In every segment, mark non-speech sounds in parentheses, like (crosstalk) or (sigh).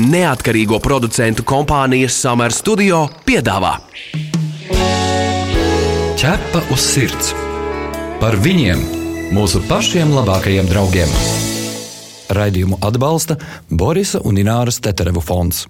neatkarīgo producentu kompānijas Summer Studio piedāvā Ķepa uz sirds par viņiem, mūsu pašiem labākajiem draugiem. Raidījumu atbalsta Borisa un Ināras Teterevu fonds.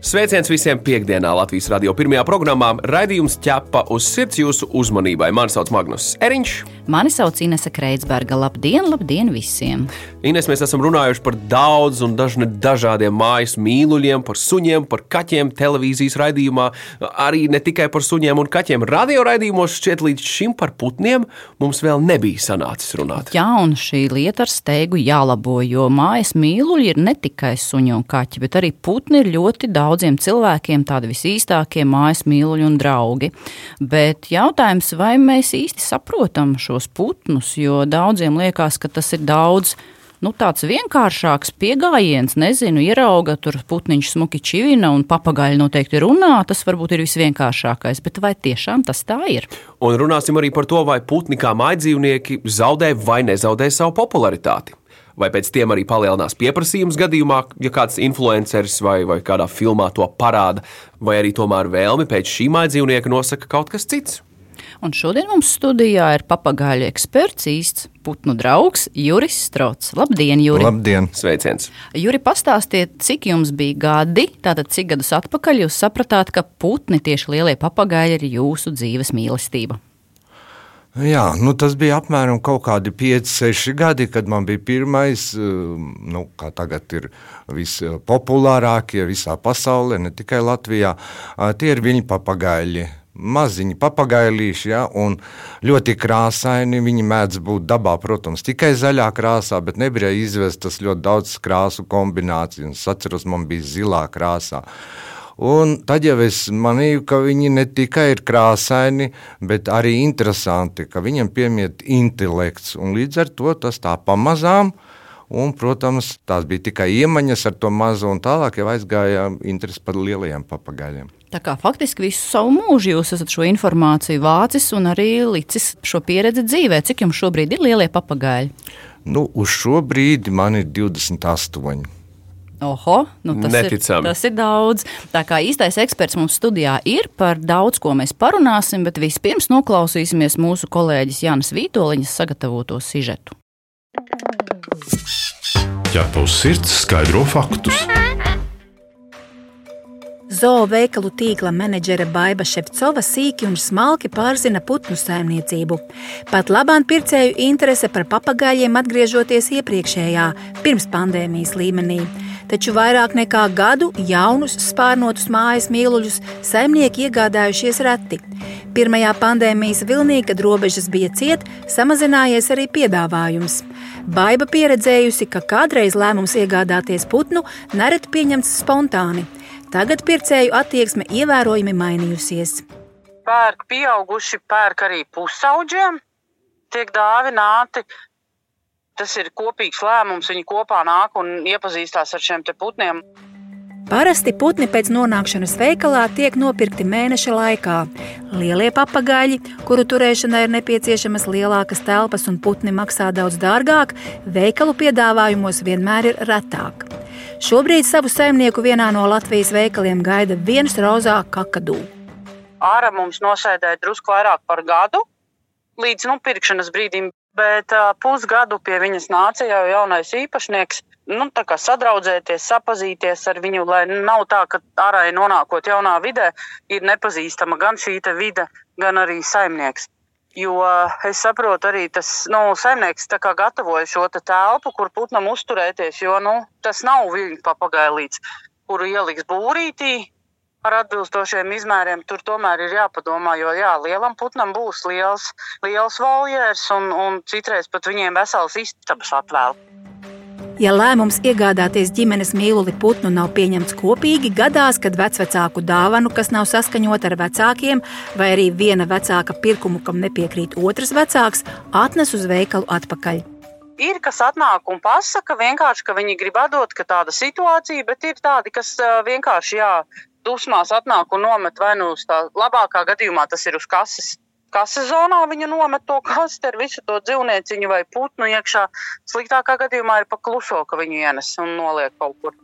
Sveiciens visiem piekdienā Latvijas radio pirmajā programmā. Raidījums ķepa uz sirds jūsu uzmanībai. Mani sauc Magnus Eriņš. Mani sauc Inese Kreitsberga. Labdien, labdien visiem! Ines, mēs esam runājuši par daudz un dažādiem mājas mīluļiem, par suņiem, par kaķiem televīzijas raidījumā, arī ne tikai par suņiem un kaķiem. Radio raidījumos šķiet līdz šim par putniem mums vēl nebija sanācis runāt. Jā, un šī lieta ar steigu jālabo, jo mājas mīluļi ir ne tikai suņi un kaķi, bet arī putni ir ļoti daudziem cilvēkiem tādi visīstākie mājas mīluļi un draugi. Bet jautājums, vai mēs īsti saprotam šos putnus, jo daudziem liekas, ka tas ir daudz nu, tāds vienkāršāks pieejams, nezinu, ierauga tur putniņš smuki čivina un papagaļi noteikti runā. Tas varbūt ir visvienkāršākais, bet vai tiešām tas tā ir? Un runāsim arī par to, vai putni kā mājdzīvnieki zaudē vai nezaudē savu popularitāti. Vai pēc tam arī palielinās pieprasījums gadījumā, ja kāds influenceris vai, vai kādā filmā to parāda, vai arī tomēr vēlmi pēc šī mājdzīvnieka nosaka kaut kas cits? Un šodien mums studijā ir papagaļu eksperts, īsts putnu draugs Juris Strots. Labdien, Juri! Labdien! Sveiciens! Juri, pastāstiet, cik jums bija gadi, tātad cik gadus atpakaļ jūs sapratāt, ka putni tieši lielie papagaļi ir jūsu dzīves mīlestība? Jā, nu tas bija apmēram kaut kādi 5, 6 gadi, kad man bija pirmais, nu, kā tagad ir vispopulārākie visā pasaulē, ne tikai Latvijā. Tie ir viņa papagaļi maziņi papagailīši, ja, un ļoti krāsaini. Viņi mēdz būt dabā, protams, tikai zaļā krāsā, bet nebija izvestas ļoti daudz krāsu kombināciju. Es atceros, man bija zilā krāsā. Un tad jau es manīju, ka viņi ne tikai ir krāsaini, bet arī interesanti, ka viņiem piemīt intelekts. Un līdz ar to tas tā pamazām. Un, protams, tās bija tikai iemaņas ar to mazo, un tālāk jau aizgāja interesi par lielajiem papagaļiem. Tā kā faktiski visu savu mūžu jūs esat šo informāciju vācis un arī licis šo pieredzi dzīvē. Cik jums šobrīd ir lielie papagaļi? Nu, uz šo brīdi man ir 28. Oho, nu tas, Neticami. ir, tas ir daudz. Tā kā īstais eksperts mums studijā ir, par daudz ko mēs parunāsim, bet vispirms noklausīsimies mūsu kolēģis Jānis Vītoliņas sagatavoto sižetu. Ķepa uz sirds skaidro faktus. Zoo veikalu tīkla menedžere Baiva Ševcova sīki un smalki pārzina putnu saimniecību. Pat labāk pircēju interese par papagaļiem atgriežoties iepriekšējā, pirms pandēmijas līmenī. Taču vairāk nekā gadu jaunus spārnotus mājas mīluļus saimnieki iegādājušies reti. Pirmajā pandēmijas vilnī, kad robežas bija ciet, samazinājies arī piedāvājums. Baiba pieredzējusi, ka kādreiz lēmums iegādāties putnu nereti pieņemts spontāni. Tagad pircēju attieksme ievērojami mainījusies. Pērk pieauguši, pērk arī pusauģiem, tiek dāvināti. Tas ir kopīgs lēmums. Viņi kopā nāk un iepazīstās ar šiem putniem. Parasti putni pēc nonākšanas veikalā tiek nopirkti mēneša laikā. Lielie papagaļi, kuru turēšanai ir nepieciešamas lielākas telpas un putni maksā daudz dārgāk, veikalu piedāvājumos vienmēr ir retāk. Šobrīd savu saimnieku vienā no Latvijas veikaliem gaida viens rozā kakadu. Ārā mums nosēdēja drusku vairāk par gadu līdz nu, pirkšanas brīdim, bet uh, pusgadu pie viņas nāca jau jaunais īpašnieks. Nu, tā kā sadraudzēties, sapazīties ar viņu, lai nav tā, ka ārā nonākot jaunā vidē, ir nepazīstama gan šī vide, gan arī saimnieks. Jo es saprotu, arī tas nu, saimnieks gatavoja šo te telpu, kur putnam uzturēties. Jo nu, tas nav viļņu papagailīts, kuru ieliks būrītī ar atbilstošiem izmēriem. Tur tomēr ir jāpadomā, jo jā, lielam putnam būs liels, liels voljērs un, un citreiz pat viņiem vesels istabas atvēl. Ja lēmums iegādāties ģimenes mīluli putnu nav pieņemts kopīgi, gadās, kad vecāku dāvanu, kas nav saskaņota ar vecākiem, vai arī viena vecāka pirkumu, kam nepiekrīt otrs vecāks, atnes uz veikalu atpakaļ. Ir kas atnāk un pasaka vienkārši, ka viņi grib atdot, ka tāda situācija, bet ir tādi, kas vienkārši jā, dusmās atnāk un nomet vai nu uz tā labākā gadījumā tas ir uz kases kases zonā viņa nomet to kastu ar visu to dzīvnieciņu vai putnu iekšā. Sliktākā gadījumā ir pa kluso, ka viņu ienes un noliek kaut kur.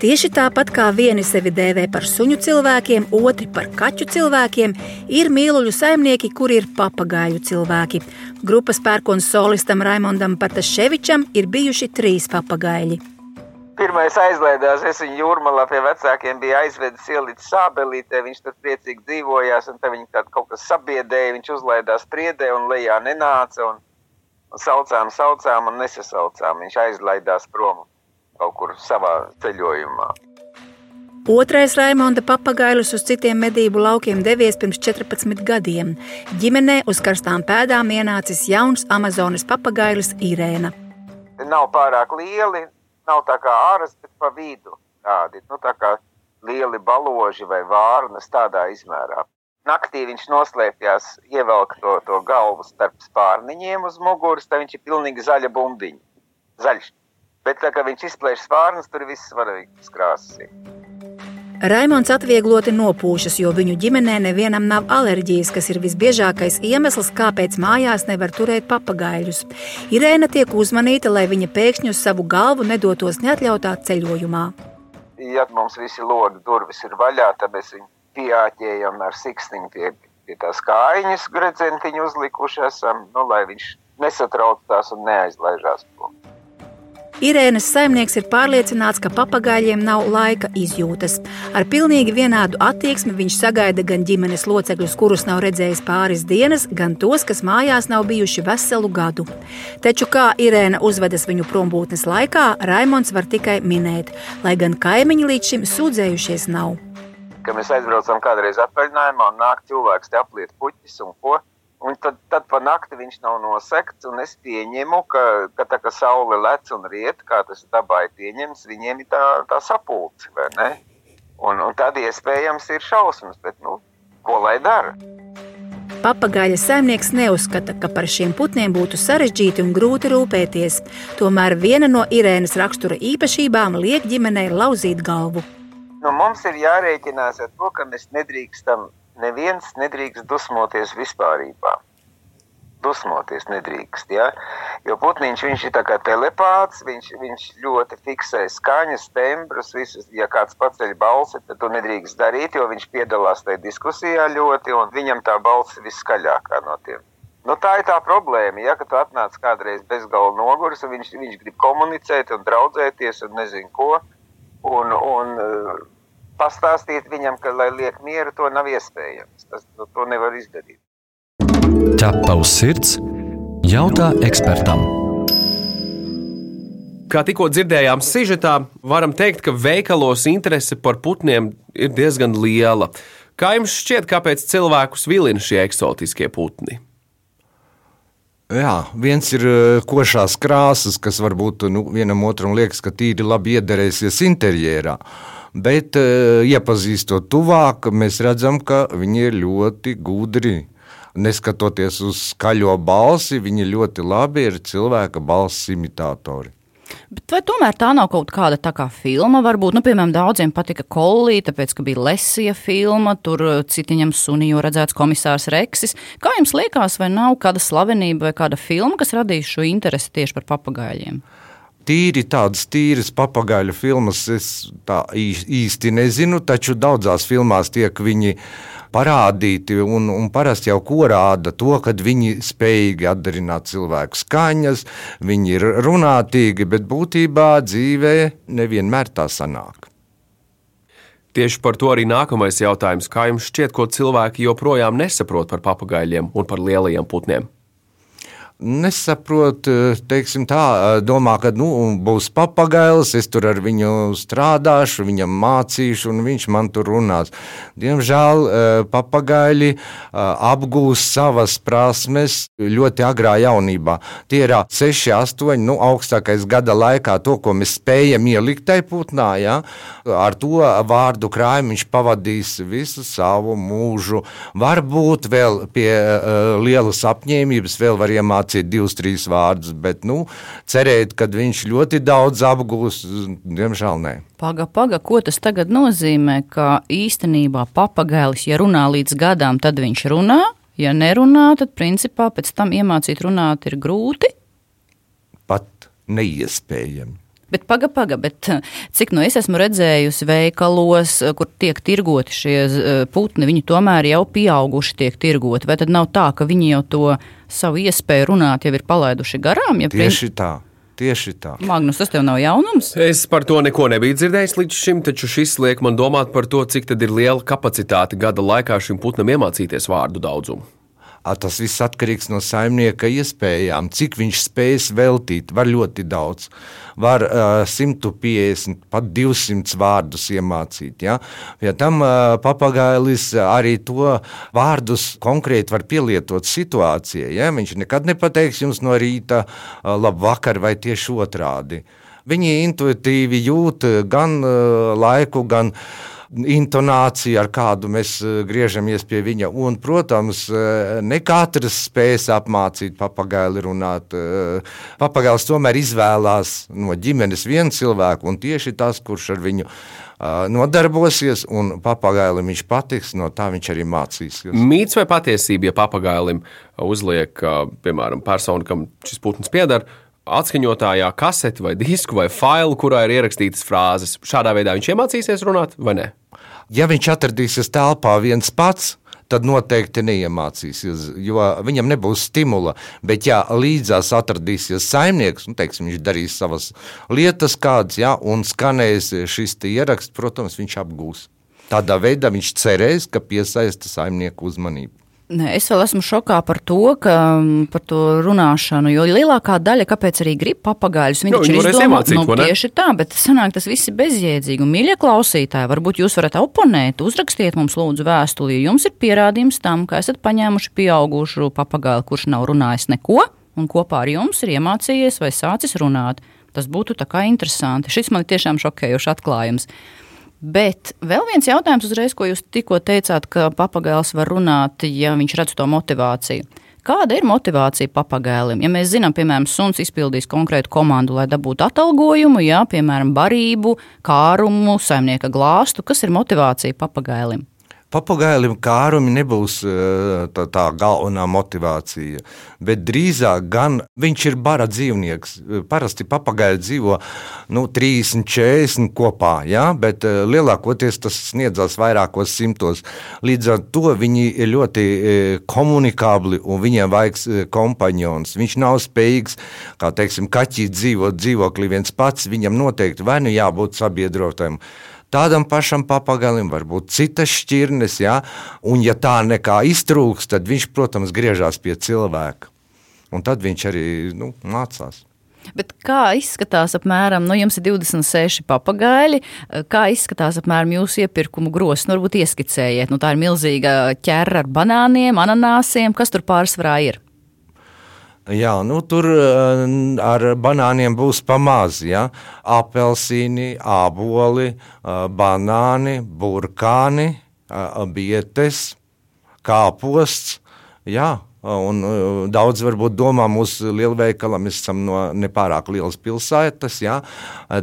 Tieši tāpat kā vieni sevi dēvē par suņu cilvēkiem, otri par kaķu cilvēkiem, ir mīluļu saimnieki, kuri ir papagāju cilvēki. Grupas pērkons solistam Raimondam Pataševičam ir bijuši trīs papagaļi. Pirmais aizlaidās, es viņu jūrmalā pie vecākiem biju aizvedis ielicis sābelītē, viņš tur priecīgi dzīvojās, un te viņi kaut, kaut kas sabiedēja, viņš uzlaidās priedē un lejā nenāca, un, un saucām, saucām un nesasaucām, viņš aizlaidās prom kaut kur savā ceļojumā. Otrais Raimonda papagailis uz citiem medību laukiem devies pirms 14 gadiem. Ģimenē uz karstām pēdām ienācis jauns Amazonas papagailis Irēna. Nav pārāk lieli, nav tā kā āras, bet pa vidu tādi, nu tā kā lieli baloži vai vārnas tādā izmērā. Naktī viņš noslēpjas, ievelk to, to galvu starp spārniņiem uz muguras, tad viņš ir pilnīgi zaļa bumbiņa. Zaļš. Bet tā kā viņš izplēš spārnus, tur viss svarīgs krāsas. Raimons atviegloti nopūšas, jo viņu ģimenē nevienam nav alerģijas, kas ir visbiežākais iemesls, kāpēc mājās nevar turēt papagaļus. Irēna tiek uzmanīta, lai viņa pēkšņi uz savu galvu nedotos neatļautā ceļojumā. Ja mums visi logi durvis ir vaļā, tad mēs viņu pieāķējam ar siksniņu pie, pie tās kājiņas gredzentiņu uzlikuši esam, nu, lai viņš nesatraucās un neaizlaižās prom. Irēnas saimnieks ir pārliecināts, ka papagaļiem nav laika izjūtas. Ar pilnīgi vienādu attieksmi viņš sagaida gan ģimenes locekļus, kurus nav redzējis pāris dienas, gan tos, kas mājās nav bijuši veselu gadu. Taču kā Irēna uzvedas viņu prombūtnes laikā, Raimons var tikai minēt, lai gan kaimiņi līdz šim sūdzējušies nav. Kad mēs aizbraucam kādreiz atvaļinājumā un nāk cilvēks te apliet puķis un ko, Un tad, tad pa nakti viņš nav nosekts, un es pieņemu, ka, ka tā kā saule lec un riet, kā tas dabā ir pieņemts, viņiem ir tā, tā sapulce, vai ne? Un, un tad iespējams ir šausmas, bet nu, ko lai dara? Papagaļa saimnieks neuzskata, ka par šiem putniem būtu sarežģīti un grūti rūpēties. Tomēr viena no Irēnas rakstura īpašībām liek ģimenei lauzīt galvu. Nu, mums ir jārēķinās ar to, ka mēs nedrīkstam neviens nedrīkst dusmoties vispārībā. Dusmoties nedrīkst, ja? jo putniņš viņš ir tā kā telepāts, viņš, viņš ļoti fiksē skaņas, tembrus, visus, ja kāds paceļ balsi, tad to nedrīkst darīt, jo viņš piedalās tajā diskusijā ļoti, un viņam tā balss viskaļākā no tiem. Nu, tā ir tā problēma, ja, tu atnāc kādreiz bezgalīgi noguris, un viņš, viņš grib komunicēt un draudzēties un nezinu ko, un, un pastāstīt viņam, ka, lai liek mieru, to nav iespējams. Tas, to, to nevar izdarīt. Ķepa uz sirds - jautā ekspertam. Kā tikko dzirdējām, sižetā varam teikt, ka veikalos interese par putniem ir diezgan liela. Kā jums šķiet, kāpēc cilvēkus vilina šie eksotiskie putni? Jā, viens ir eh, košās krāsas, kas varbūt nu, vienam otram liekas, ka tīri labi iederēsies interjerā. Uh, bet uh, iepazīstot tuvāk, mēs redzam, ka viņi ir ļoti gudri. Neskatoties uz skaļo balsi, viņi ļoti labi ir cilvēka balss imitatori. Bet vai tomēr tā nav kaut kāda tā kā filma? Varbūt, nu, piemēram, daudziem patika Kolī, tāpēc, ka bija Lesija filma, tur eh, citiņam sunīju redzēts komisārs Reksis. Kā jums liekas, vai nav kāda slavenība vai kāda filma, kas radīs šo interesi tieši par papagaļiem? Tīri tādas tīras papagaļu filmas es tā īsti nezinu, taču daudzās filmās tiek viņi parādīti, un, un parasti jau ko rāda to, ka viņi spējīgi atdarināt cilvēku skaņas, viņi ir runātīgi, bet būtībā dzīvē nevienmēr tā sanāk. Tieši par to arī nākamais jautājums. Kā jums šķiet, ko cilvēki joprojām nesaprot par papagaļiem un par lielajiem putniem? Nesaprot, eh, teiksim tā, eh, domā, ka nu, būs papagailis, es tur ar viņu strādāšu, viņam mācīšu, un viņš man tur runās. Diemžēl eh, papagaili apgūst savas prasmes ļoti agrā jaunībā. Tie ir 6, 8, nu, augstākais gada laikā, to, ko mēs spējam ielikt tajā putnā, ja? ar to vārdu krājumu viņš pavadīs visu savu mūžu. Varbūt vēl pie uh, lielas apņēmības vēl var iemācīties iemācīt divus, trīs vārdus, bet nu, cerēt, ka viņš ļoti daudz apgūs, diemžēl nē. Paga, paga, ko tas tagad nozīmē? Ka īstenībā papagailis, ja runā līdz gadām, tad viņš runā. Ja nerunā, tad principā pēc tam iemācīt runāt ir grūti. Pat neiespējami. Bet paga, paga, bet eh, cik nu es esmu redzējusi veikalos, eh, kur tiek tirgoti šie eh, putni, viņi tomēr jau pieauguši tiek tirgoti. Vai tad nav tā, ka viņi jau to savu iespēju runāt jau ir palaiduši garām? Ja Tieši tā. Tieši tā. Magnus, tas tev nav jaunums? Es par to neko nebiju dzirdējis līdz šim, taču šis liek man domāt par to, cik ir liela kapacitāte gada laikā šim putnam iemācīties vārdu daudzumu. Tas viss atkarīgs no saimnieka iespējām, cik viņš spēs veltīt. Var ļoti daudz, var uh, 150, pat 200 vārdus iemācīt. Ja, ja tam uh, papagailis arī to vārdus konkrēti var pielietot situācijai. Ja? Viņš nekad nepateiks jums no rīta, uh, labi, vakar vai tieši otrādi. Viņi intuitīvi jūt gan uh, laiku, gan uh, intonāciju, ar kādu mēs eh, griežamies pie viņa. Un, protams, eh, ne katrs spēs apmācīt papagaili runāt. Eh, Papagailis tomēr izvēlās no ģimenes vienu cilvēku, un tieši tas, kurš ar viņu nodarbosies, un papagailim viņš patiks, no tā viņš arī mācīsies. Mīts vai patiesība, ja papagailim uzliek, piemēram, personu, kam šis putns pieder, atskaņotājā kaseti vai disku vai failu, kurā ir ierakstītas frāzes. Šādā veidā viņš iemācīsies runāt vai ne? Ja viņš atradīsies telpā viens pats, tad noteikti neiemācīsies, jo viņam nebūs stimula. Bet, ja līdzās atradīsies saimnieks, nu, teiksim, viņš darīs savas lietas, kādas, ja, un skanēs šis ieraksts, protams, viņš apgūs. Tādā veidā viņš cerēs, ka piesaista saimnieku uzmanību. Nē, es vēl esmu šokā par to, ka, par to runāšanu, jo lielākā daļa, kāpēc arī grib papagaļus, viņi nu, taču ir izdomāti. Nu, tieši tā, bet sanāk, tas viss ir bezjēdzīgi. Un, mīļie klausītāji, varbūt jūs varat oponēt, uzrakstiet mums lūdzu vēstuli, ja jums ir pierādījums tam, ka esat paņēmuši pieaugušu papagaili, kurš nav runājis neko, un kopā ar jums ir iemācījies vai sācis runāt. Tas būtu tā kā interesanti. Šis man ir tiešām šokējošs atklājums. Bet vēl viens jautājums, uzreiz, ko jūs tikko teicāt, ka papagailis var runāt, ja viņš redz to motivāciju. Kāda ir motivācija papagailim? Ja mēs zinām, piemēram, suns izpildīs konkrētu komandu, lai dabūtu atalgojumu, jā, piemēram, barību, kārumu, saimnieka glāstu, kas ir motivācija papagailim? Papagailim kārumi nebūs eh, tā, tā galvenā motivācija, bet drīzāk gan viņš ir bara dzīvnieks. Parasti papagaili dzīvo nu, 30, 40 kopā, ja? bet eh, lielākoties tas sniedzas vairākos simtos. Līdz ar to viņi ir ļoti eh, komunikabli un viņiem vajag kompanions. Viņš nav spējīgs, kā teiksim, kaķīt dzīvot dzīvoklī viens pats, viņam noteikti vai nu jābūt sabiedrotam Tādam pašam papagalim var būt citas šķirnes, ja? un ja tā nekā iztrūks, tad viņš, protams, griežās pie cilvēka. Un tad viņš arī nu, mācās. Bet kā izskatās apmēram, nu, jums ir 26 papagaļi, kā izskatās apmēram jūsu iepirkumu grozs? Nu, varbūt ieskicējiet, nu, tā ir milzīga ķerra ar banāniem, ananāsiem, kas tur pārsvarā ir? Jā, nu, tur eh, ar banāniem būs pamazs. Ja? Apelsīni, āboli, eh, banāni, burkāni, eh, bietes, kāposts. Jā, Un daudz varbūt domā, mūsu lielveikala, mēs esam no nepārāk lielas pilsētas, ja?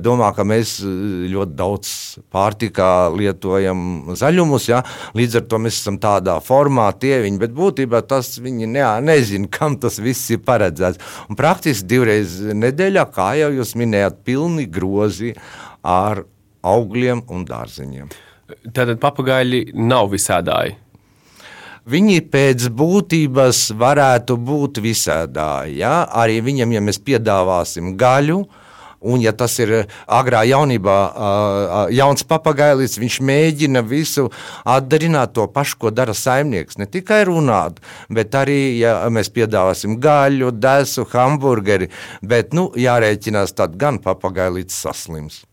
domā, ka mēs ļoti daudz pārtikā lietojam zaļumus, ja? līdz ar to mēs esam tādā formā tieviņi, bet būtībā tas viņi ne, nezina, kam tas viss ir paredzēts. Un praktiski divreiz nedēļā, kā jau jūs minējāt, pilni grozi ar augļiem un dārziņiem. Tātad papagaļi nav visādāji viņi pēc būtības varētu būt visādāji. Ja? Arī viņam, ja mēs piedāvāsim gaļu, Un, ja tas ir agrā jaunībā, jauns papagailis, viņš mēģina visu atdarināt to pašu, ko dara saimnieks. Ne tikai runāt, bet arī, ja mēs piedāvāsim gaļu, desu, hamburgeri, bet nu, jārēķinās, tad gan papagailīts saslims.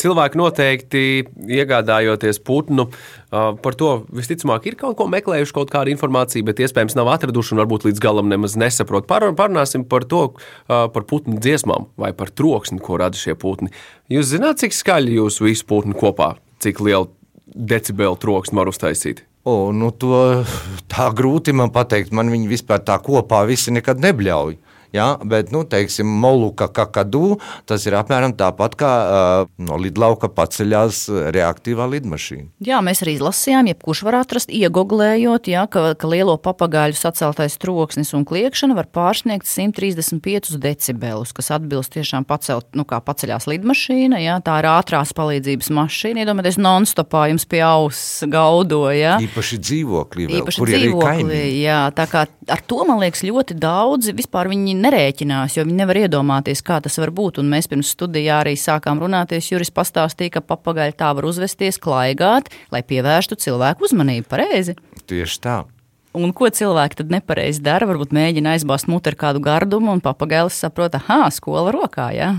Cilvēki noteikti iegādājoties putnu, par to visticamāk ir kaut ko meklējuši, kaut kādu informāciju, bet iespējams nav atraduši un varbūt līdz galam nemaz nesaprot. Parunāsim par to, par putnu dziesmām vai par troksni, ko rada šie putni. Jūs zināt, cik skaļi jūs visu putnu kopā, cik lielu decibelu troksni var uztaisīt? O, nu to tā grūti man pateikt. Man viņi vispār tā kopā visi nekad nebļauj. Ja, bet, nu, teiksim, moluka kakadu, tas ir apmēram tāpat kā uh, no lidlauka paceļās reaktīvā lidmašīna. Jā, mēs arī izlasījām, jebkurš var atrast, iegoglējot, ja, ka, ka lielo papagaļu saceltais troksnis un kliekšana var pārsniegt 135 decibelus, kas atbilst tiešām pacelt, nu, kā paceļās lidmašīna. Ja, tā ir ātrās palīdzības mašīna. Iedomājieties, non-stopā jums pie auss gaudoja. Īpaši dzīvoklī, vēl, Īpaši kur ir dzīvoklī, kaimiņi. jā, tā kā ar to man liekas ļoti daudzi vispār viņi nerēķinās, jo viņi nevar iedomāties, kā tas var būt. Un mēs pirms studijā arī sākām runāties. Juris pastāstīja, ka papagaļi tā var uzvesties, klaigāt, lai pievērstu cilvēku uzmanību. Pareizi. Tieši tā. Un ko cilvēki tad nepareizi dara? Varbūt mēģina aizbāzt muti ar kādu gardumu, un papagailis saprot, ah, skola rokā. Jā.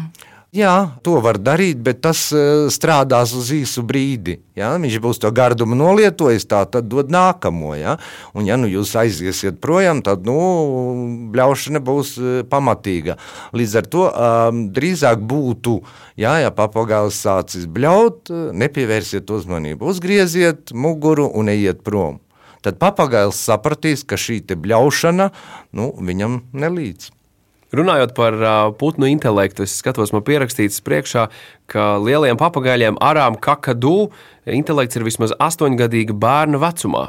Jā, to var darīt, bet tas uh, strādās uz īsu brīdi. Ja? Viņš būs to gardumu nolietojis, tā tad dod nākamo. Ja? Un, ja nu jūs aiziesiet projām, tad nu, bļaušana būs uh, pamatīga. Līdz ar to um, drīzāk būtu, ja, ja papagailis sācis bļaut, uh, nepievērsiet uzmanību, uzgrieziet muguru un ejiet prom. Tad papagailis sapratīs, ka šī bļaušana nu, viņam nelīdz. Runājot par putnu intelektu, es skatos, man pierakstīts priekšā, ka lieliem papagaļiem arām kakadu intelekts ir vismaz astoņgadīga bērna vecumā.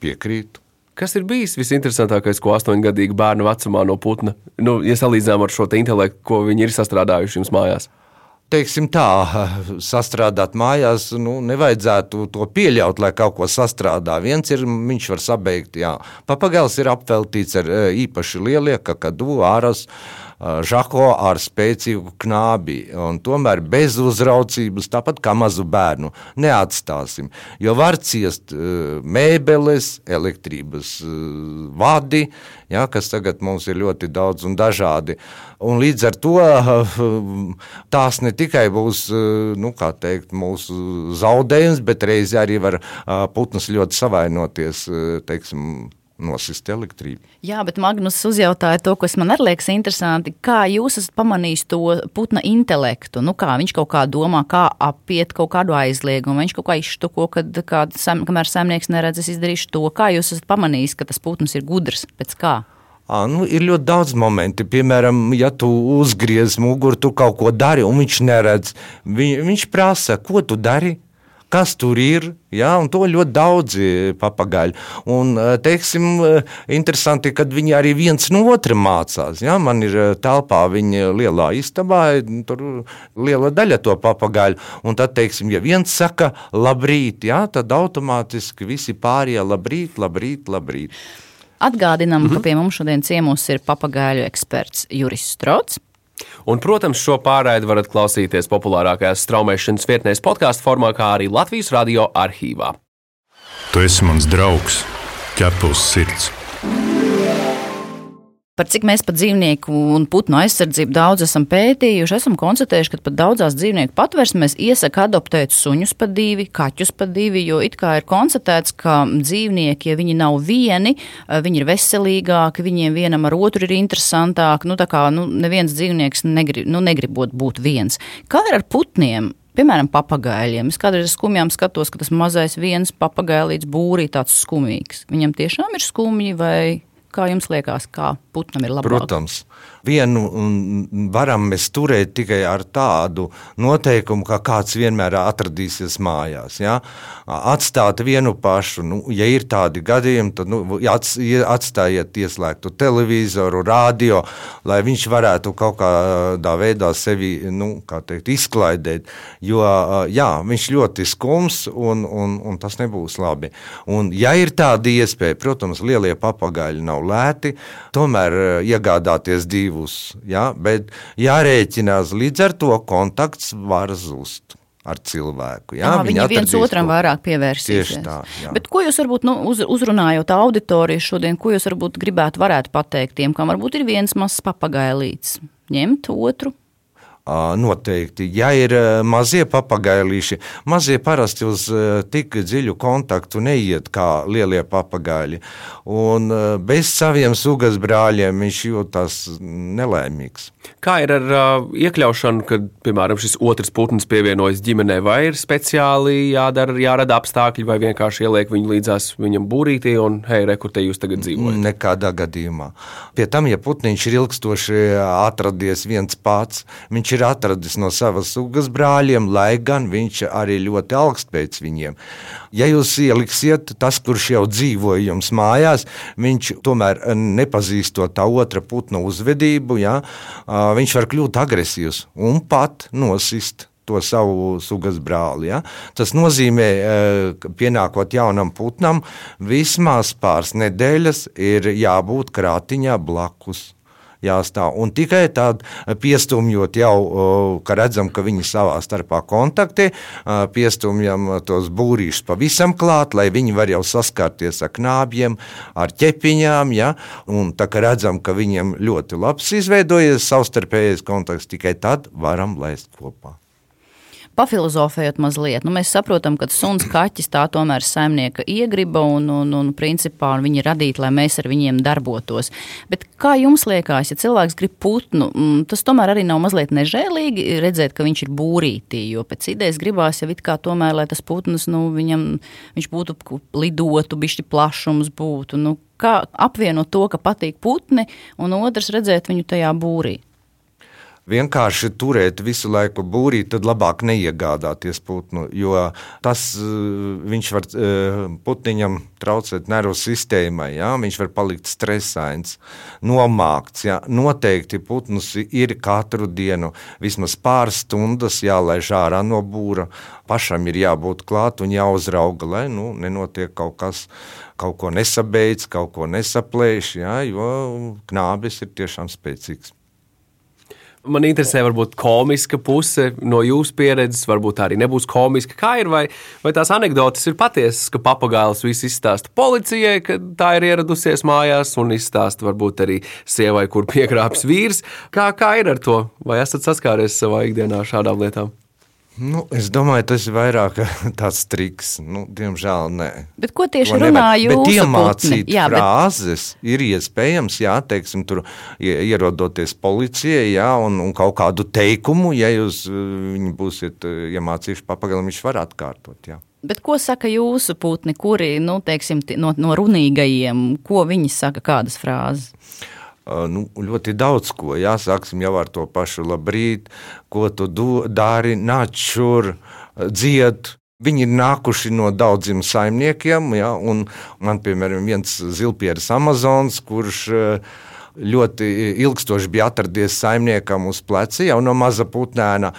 Piekrītu. Kas ir bijis visinteresantākais, ko astoņgadīga bērna vecumā no putna, nu, ja salīdzinām ar šo te intelektu, ko viņi ir sastrādājuši jums mājās? Teiksim tā, (laughs) sastrādāt mājās, nu, nevajadzētu to pieļaut, lai kaut ko sastrādā. Viens ir, viņš var sabeigt, jā. Papagailis ir apveltīts ar īpaši lielie, kakadu, āras, žako ar spēcīgu knābi. Tomēr bez uzraudzības, tāpat kā mazu bērnu, neatstāsim. Jo var ciest mēbeles, elektrības vadi, ja, kas tagad mums ir ļoti daudz un dažādi. Un līdz ar to tās ne tikai būs nu, teikt, mūsu zaudējums, bet reizē arī var putnas ļoti savainoties. Teiksim, nosist elektrību. Jā, bet Magnus uzjautāja to, kas man arī liekas interesanti. Kā jūs esat pamanījis to putna intelektu? Nu, kā viņš kaut kā domā, kā apiet kaut kādu aizliegumu, viņš kaut kā izštuko, kad kāds, kamēr saimnieks neredz, es izdarīšu to. Kā jūs esat pamanījis, ka tas putns ir gudrs pēc kā? À, nu, ir ļoti daudz momentu. Piemēram, ja tu uzgriez muguru, tu kaut ko dari, un viņš neredz. Vi, viņš prasa, ko tu dari kas tur ir. Ja, to ļoti daudzi papagaļi. Un, teiksim, interesanti, ka viņi arī viens no otra mācās. Ja, man ir telpā viņa lielā istabā, tur liela daļa to papagaļu. Un tad, teiksim, ja viens saka labrīt, ja, tad automātiski visi pārējie labrīt, labrīt, labrīt. Atgādinām, mm -hmm. ka pie mums šodien ciemos ir papagaļu eksperts Juris Strots. Un, protams, šo pārraidi varat klausīties populārākajās straumēšanas vietnēs podkāstu formā, kā arī Latvijas radio arhīvā. Tu esi mans draugs, ķepus sirds. Par cik mēs par dzīvnieku un putnu aizsardzību daudz esam pētījuši, esam konstatējuši, ka pat daudzās dzīvnieku patversmēs iesaka adoptēt suņus pa divi, kaķus pa divi, jo it kā ir konstatēts, ka dzīvnieki, ja viņi nav vieni, viņi ir veselīgāki, viņiem vienam ar otru ir interesantāk. Nu, tā kā nu, neviens dzīvnieks negrib, nu, negribot būt viens. Kā ir ar putniem? Piemēram, papagaļiem. Es kādreiz skumjām skatos, ka tas mazais viens papagailīts būrī tāds skumīgs. Viņam tiešām ir skumji vai kā jums liekas, kā putnam ir labāk? Protams, vienu varam mēs turēt tikai ar tādu noteikumu, ka kāds vienmēr atradīsies mājās. Ja? Atstāt vienu pašu, nu, ja ir tādi gadījumi, tad nu, atstājiet ieslēgtu televizoru, radio, lai viņš varētu kaut kādā veidā sevi nu, teikt, izklaidēt. Jo jā, viņš ļoti skums un, un, un tas nebūs labi. Un, ja ir tāda iespēja, protams, lielie papagaļi nav lēti, tomēr iegādāties divus. Ja? Bet jārēķinās līdz ar to kontakts var zust ar cilvēku. Jā, jā, viņi viens otram to. vairāk pievērsīsies. Tieši tā. Jā. Bet ko jūs varbūt nu, uz, uzrunājot auditoriju šodien, ko jūs varbūt gribētu pateikt tiem, kam varbūt ir viens mazs papagailīts? Ņemt otru, Noteikti. Ja ir mazie papagailīši, mazie parasti uz tik dziļu kontaktu neiet kā lielie papagaili. Un bez saviem sugas brāļiem viņš jūtas nelaimīgs. Kā ir ar uh, iekļaušanu, kad, piemēram, šis otrs putns pievienojas ģimenei, vai ir speciāli jādara, jārada apstākļi, vai vienkārši ieliek viņu līdzās viņam būrītī un, hei, re, kur te jūs tagad dzīvojat? Nekādā gadījumā. Pie tam, ja putniņš ir ilgstoši atradies viens pats, viņš ir atradis no savas sugas brāļiem, lai gan viņš arī ļoti augst pēc viņiem. Ja jūs ieliksiet, tas, kurš jau dzīvo jums mājās, viņš tomēr nepazīstot tā otra putna uzvedību, ja, viņš var kļūt agresīvs un pat nosist to savu sugas brāli. Ja? Tas nozīmē, ka pienākot jaunam putnam, vismaz pāris nedēļas ir jābūt krātiņā blakus jāstāv. Un tikai tad piestumjot jau, ka redzam, ka viņi savā starpā kontaktē, piestumjam tos būrīšus pavisam klāt, lai viņi var jau saskarties ar knābjiem, ar ķepiņām, ja? un tā kā redzam, ka viņiem ļoti labs izveidojies savstarpējais kontakts, tikai tad varam laist kopā pafilozofējot mazliet, nu, mēs saprotam, ka suns kaķis tā tomēr saimnieka iegriba un, un, un principā viņi ir radīti, lai mēs ar viņiem darbotos. Bet kā jums liekas, ja cilvēks grib putnu, mm, tas tomēr arī nav mazliet nežēlīgi redzēt, ka viņš ir būrītī, jo pēc idejas gribās jau it kā tomēr, lai tas putns, nu, viņam, viņš būtu lidotu, bišķi plašums būtu. Nu, kā apvienot to, ka patīk putni, un otrs redzēt viņu tajā būrī? Vienkārši turēt visu laiku būrī, tad labāk neiegādāties putnu, jo tas viņš var putniņam traucēt nervu sistēmai, ja? viņš var palikt stresains, nomākts. Ja? Noteikti putnus ir katru dienu vismaz pāris stundas jālaiž ārā no būra, pašam ir jābūt klāt un jāuzrauga, lai nu, nenotiek kaut kas, kaut ko nesabeidz, kaut ko nesaplēš, ja? jo knābis ir tiešām spēcīgs. Man interesē, varbūt komiska puse no jūsu pieredzes, varbūt arī nebūs komiska. Kā ir, vai, vai tās anekdotas ir patiesas, ka papagailis viss izstāsta policijai, ka tā ir ieradusies mājās, un izstāsta varbūt arī sievai, kur (laughs) piekrāps vīrs. Kā, kā ir ar to? Vai esat saskāries savā ikdienā ar šādām lietām? Nu, es domāju, tas ir vairāk (laughs) tāds triks. Nu, diemžēl nē. Bet ko tieši runāju? Bet iemācīt jā, frāzes bet... ir iespējams, jā, teiksim, tur ierodoties policijai, jā, un, un kaut kādu teikumu, ja jūs viņu būsiet iemācījuši papagalim, viņš var atkārtot, jā. Bet ko saka jūsu putni, kuri, nu, teiksim, no, no runīgajiem, ko viņi saka, kādas frāzes? Nu, ļoti daudz ko. Jā, sāksim jau ar to pašu labrīt, ko tu do, dari, nāc šur, dzied. Viņi ir nākuši no daudziem saimniekiem, ja, un man, piemēram, viens zilpieris Amazons, kurš ļoti ilgstoši bija atradies saimniekam uz pleca jau no maza putnēna.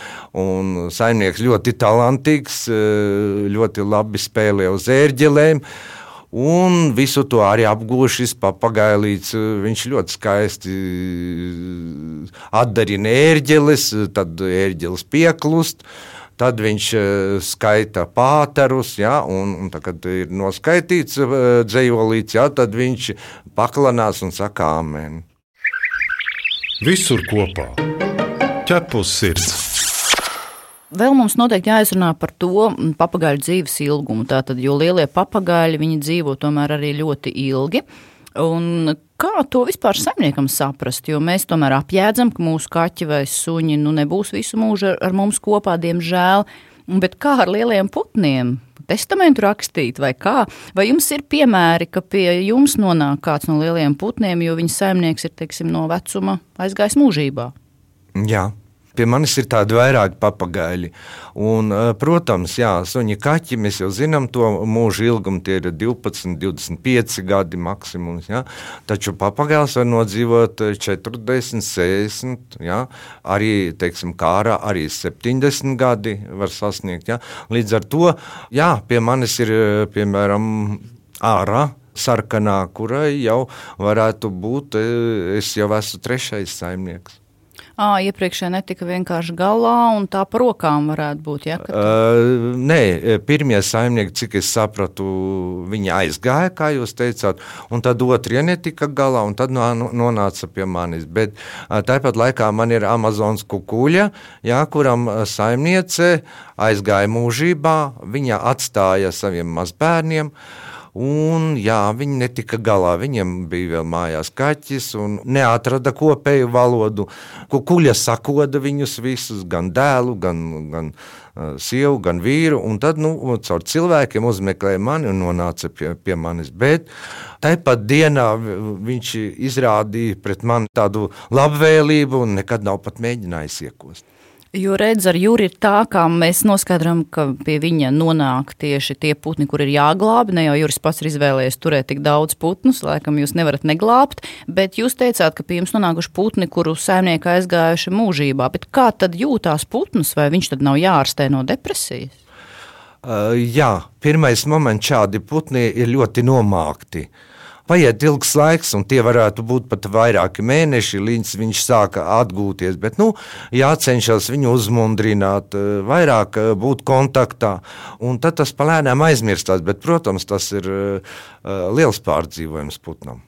Saimnieks ļoti talantīgs, ļoti labi spēlē uz ērģelēm. Un visu to arī apgūst šis papagailīts. Viņš ļoti skaisti atdarina ērģeles, tad ērģeles pieklust. Tad viņš skaita pāterus, ja, un, un tā, kad ir noskaitīts dzējolīts, ja, tad viņš paklanās un saka amen. Visur kopā - ķepus sirds. Vēl mums noteikti jāizrunā par to papagaļu dzīves ilgumu. Tātad, jo lielie papagaļi dzīvo tomēr arī ļoti ilgi. Un kā to vispār saimniekam saprast? Jo mēs tomēr apjēdzam, ka mūsu kaķi vai suņi nu, nebūs visu mūžu ar mums kopā, diemžēl. Bet kā ar lieliem putniem? Testamentu rakstīt, vai kā? Vai jums ir piemēri, ka pie jums nonāk kāds no lieliem putniem, jo viņa saimnieks ir teiksim, no vecuma aizgājis mūžībā? Jā, Pie manis ir tādi vairāki papagaļi. Un, eh, protams, jā, suņi kaķi, mēs jau zinām to mūža ilgumu, tie ir 12, 25 gadi maksimums. Jā. Taču papagailis var nodzīvot 40, 60, jā. arī, teiksim, kārā arī 70 gadi var sasniegt. Jā. Līdz ar to, jā, pie manis ir, eh, piemēram, ārā sarkanā, kurai jau varētu būt, eh, es jau esmu trešais saimnieks. À, iepriekšējā netika vienkārši galā, un tā par rokām varētu būt. Ja, tu... uh, nē, pirmie saimnieki, cik es sapratu, viņi aizgāja, kā jūs teicāt, un tad otrie netika galā, un tad nonāca pie manis. Bet uh, tāpat laikā man ir Amazonas kukuļa, jā, kuram saimniece aizgāja mūžībā, viņa atstāja saviem mazbērniem. Un, jā, viņi netika galā. Viņiem bija vēl mājās kaķis un neatrada kopēju valodu. Kukuļa sakoda viņus visus, gan dēlu, gan, gan uh, sievu, gan vīru. Un tad nu, caur cilvēkiem uzmeklēja mani un nonāca pie, pie manis. Bet tāpat dienā viņš izrādīja pret mani tādu labvēlību un nekad nav pat mēģinājis iekost. Jo redz, ar Juri ir tā, kā mēs noskaidrojam, ka pie viņa nonāk tieši tie putni, kur ir jāglāb. Ne jau Juris pats ir izvēlējies turēt tik daudz putnus, laikam jūs nevarat neglābt, bet jūs teicāt, ka pie jums nonākuši putni, kuru saimnieki aizgājuši mūžībā. Bet kā tad jūtās putns, vai viņš tad nav jārastē no depresijas? Uh, jā, pirmais moments šādi putni ir ļoti nomākti. Uh, Paiet ilgs laiks, un tie varētu būt pat vairāki mēneši, līdz viņš sāka atgūties. Bet nu, jācenšas viņu uzmundrināt, eh, vairāk eh, būt kontaktā, un tad tas palēnām aizmirstās. Bet, protams, tas ir uh, liels pārdzīvojums putnam.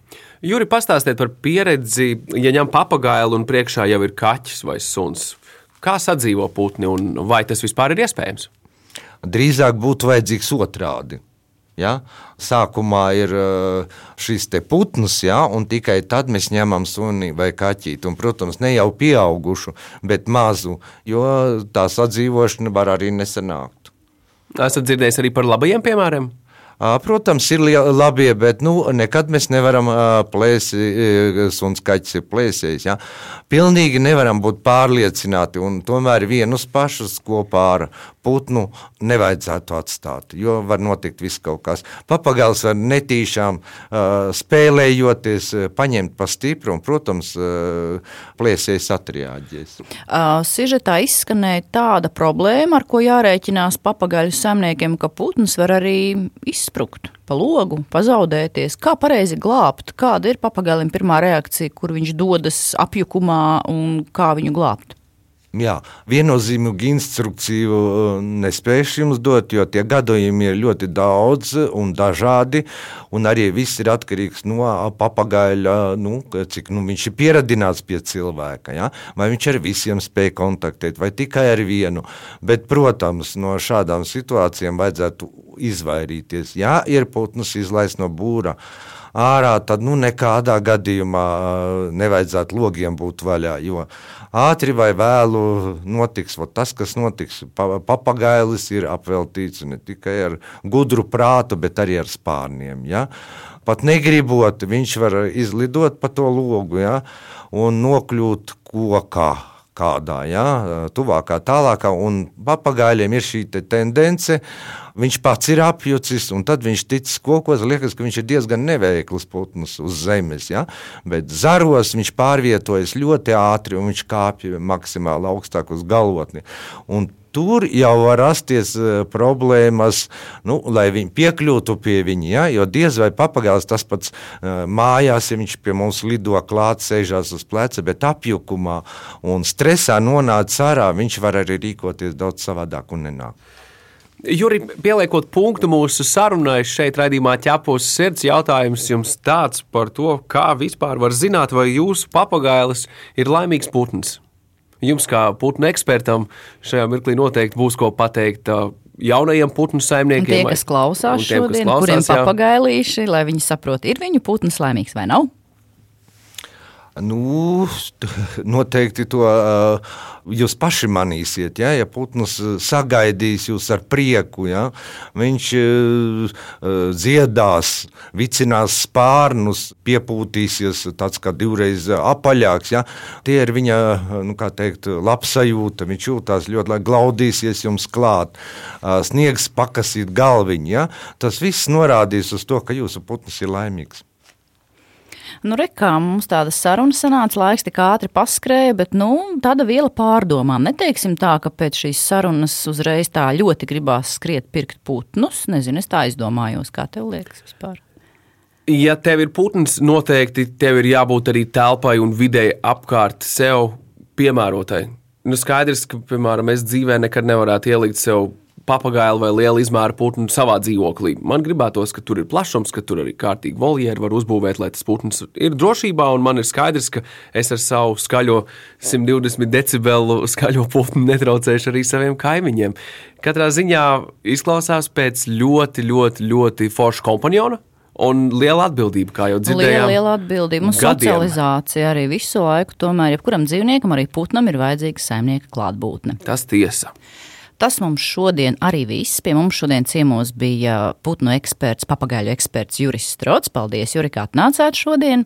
Juri, pastāstiet par pieredzi, ja ņem papagailu un priekšā jau ir kaķis vai suns. Kā sadzīvo putni un vai tas vispār ir iespējams? Drīzāk būtu vajadzīgs otrādi. Ja? Sākumā ir eh, šis putns, ja? un tikai tad mēs ņemam suni vai kaķīti. Un, protams, ne jau pieaugušu, bet mazu, jo tā sadzīvošana var arī nesanākt. Esat dzirdējis arī par labajiem piemēriem? Protams, ir labi, bet nu, nekad mēs nevaram plēst, suns kaķis ir plēsējis. Ja? Pilnīgi nevaram būt pārliecināti, un tomēr vienus pašus kopā ar putnu nevajadzētu atstāt, jo var notikt viss kaut kas. Papagailis var netīšām spēlējoties, paņemt pa stipru, un, protams, plēsējis atriāģēs. Sižetā izskanēja tāda problēma, ar ko jārēķinās papagaļu saimniekiem, ka putns var arī izskanēt izsprukt pa logu, pazaudēties. Kā pareizi glābt? Kāda ir papagailim pirmā reakcija, kur viņš dodas apjukumā un kā viņu glābt? Jā, viennozīmīgu instrukciju uh, nespēju jums dot, jo tie gadījumi ir ļoti daudz un dažādi. Un arī viss ir atkarīgs no papagaļa, nu, cik nu, viņš ir pieradināts pie cilvēka. Ja? Vai viņš ar visiem spēj kontaktēt, vai tikai ar vienu. Bet, protams, no šādām situācijām vajadzētu izvairīties. Ja ir putns izlaist no būra ārā, tad nu, nekādā gadījumā nevajadzētu logiem būt vaļā. Jo ātri vai vēlu notiks tas, kas notiks. Pa, papagailis ir apveltīts ne tikai ar gudru prātu, bet arī ar spārniem. Ja? Pat negribot, viņš var izlidot pa to logu ja? un nokļūt kokā kādā, ja, tuvākā, tālākā. Un papagaļiem ir šī te tendence. Viņš pats ir apjucis, un tad viņš tic kokos. Liekas, ka viņš ir diezgan neveikls putns uz zemes. Ja? Bet zaros viņš pārvietojas ļoti ātri, un viņš kāpj maksimāli augstāk uz galotni. Un tur jau var rasties uh, problēmas, nu, lai viņi piekļūtu pie viņa. Ja? Jo diez vai papagailis tas pats uh, mājās, ja viņš pie mums lido klāt, sēžās uz pleca, bet apjukumā un stresā nonāca ārā, viņš var arī rīkoties daudz savādāk un nenāk. Juri, pieliekot punktu mūsu sarunai, šeit raidījumā ķepos sirds jautājums jums tāds par to, kā vispār var zināt, vai jūsu papagailis ir laimīgs putns. Jums, kā putnu ekspertam, šajā mirklī noteikti būs ko pateikt jaunajiem putnu saimniekiem. Un tie, kas klausās tiem, šodien, kas klausās, kuriem papagailīši, lai viņi saprot, ir viņu putns laimīgs vai nav? Nu, noteikti to jūs paši manīsiet. Ja, ja putns sagaidīs jūs ar prieku, ja, viņš dziedās, vicinās spārnus, piepūtīsies tāds kā divreiz apaļāks. Ja, tie ir viņa nu, teikt, labsajūta. Viņš jūtās ļoti labi, glaudīsies jums klāt, sniegs pakasīt galviņu. Ja. Tas viss norādīs uz to, ka jūsu putns ir laimīgs. Nu, re, kā mums tāda saruna sanāca, laiks tik ātri paskrēja, bet nu, tāda viela pārdomām. Neteiksim tā, ka pēc šīs sarunas uzreiz tā ļoti gribās skriet pirkt putnus. Nezinu, es tā aizdomājos, kā tev liekas vispār. Ja tev ir putns, noteikti tev ir jābūt arī telpai un videi apkārt sev piemērotai. Nu, skaidrs, ka, piemēram, es dzīvē nekad nevarētu ielikt sev papagaili vai liela izmēra putnu savā dzīvoklī. Man gribētos, ka tur ir plašums, ka tur arī kārtīgi voljeri var uzbūvēt, lai tas putns ir drošībā. Un man ir skaidrs, ka es ar savu skaļo 120 decibelu skaļo putnu netraucēšu arī saviem kaimiņiem. Katrā ziņā izklausās pēc ļoti, ļoti, ļoti forša kompaniona. Un liela atbildība, kā jau dzirdējām. Liela, liela atbildība un socializācija arī visu laiku. Tomēr, jebkuram dzīvniekam, arī putnam ir vajadzīga saimnieka klātbūtne. Tas tiesa. Tas mums šodien arī viss. Pie mums šodien ciemos bija putnu eksperts, papagaļu eksperts Juris Strots. Paldies, Juri, kā atnācāt šodien.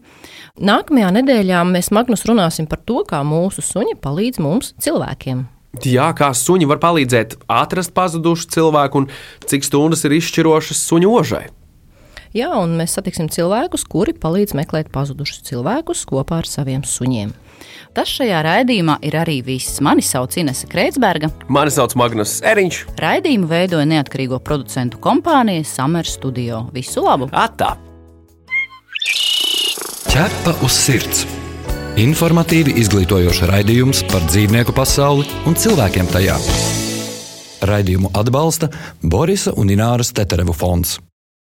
Nākamajā nedēļā mēs Magnus runāsim par to, kā mūsu suņi palīdz mums cilvēkiem. Jā, kā suņi var palīdzēt atrast pazudušu cilvēku un cik stundas ir izšķirošas suņu ožai. Jā, un mēs satiksim cilvēkus, kuri palīdz meklēt pazudušus cilvēkus kopā ar saviem suņiem. Tas šajā raidījumā ir arī viss. Mani sauc Inese Kreitsberga. Mani sauc Magnus Eriņš. Raidījumu veidoja neatkarīgo producentu kompānija Summer Studio. Visu labu! Atā! Ķepa uz sirds! Informatīvi izglītojošs raidījums par dzīvnieku pasauli un cilvēkiem tajā. Raidījumu atbalsta Borisa un Ināras Teterevu fonds.